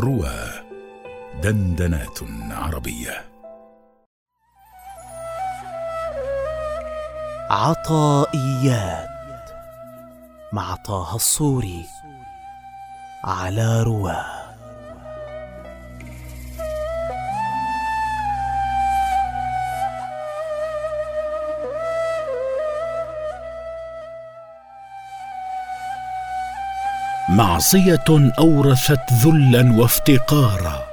روى دندنات عربية. عطائيات مع طه الصوري على رواه. معصية أورثت ذلا وافتقارا.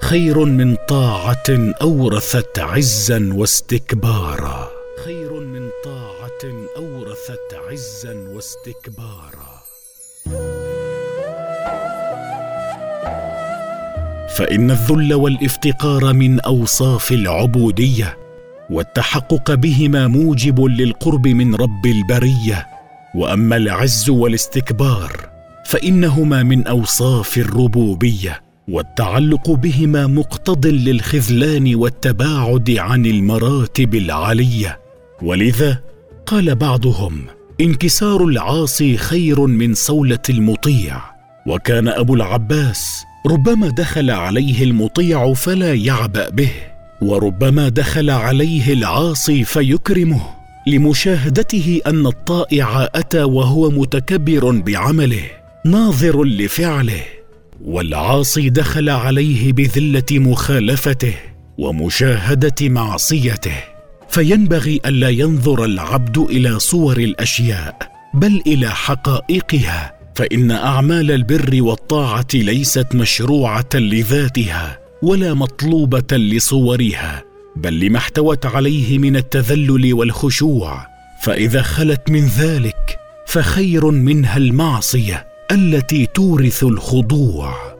خير من طاعة أورثت عزا واستكبارا. خير من طاعة أورثت عزا واستكبارا. فإن الذل والإفتقار من أوصاف العبودية والتحقق بهما موجب للقرب من رب البرية. وأما العز والاستكبار فإنهما من أوصاف الربوبية والتعلق بهما مقتض للخذلان والتباعد عن المراتب العالية. ولذا قال بعضهم انكسار العاصي خير من صولة المطيع. وكان أبو العباس ربما دخل عليه المطيع فلا يعبأ به وربما دخل عليه العاصي فيكرمه لمشاهدته أن الطائع أتى وهو متكبر بعمله. ناظر لفعله والعاصي دخل عليه بذلة مخالفته ومشاهدة معصيته. فينبغي ألا ينظر العبد إلى صور الأشياء بل إلى حقائقها فإن أعمال البر والطاعة ليست مشروعة لذاتها ولا مطلوبة لصورها بل لما احتوت عليه من التذلل والخشوع. فإذا خلت من ذلك فخير منها المعصية. التي تورث الخضوع.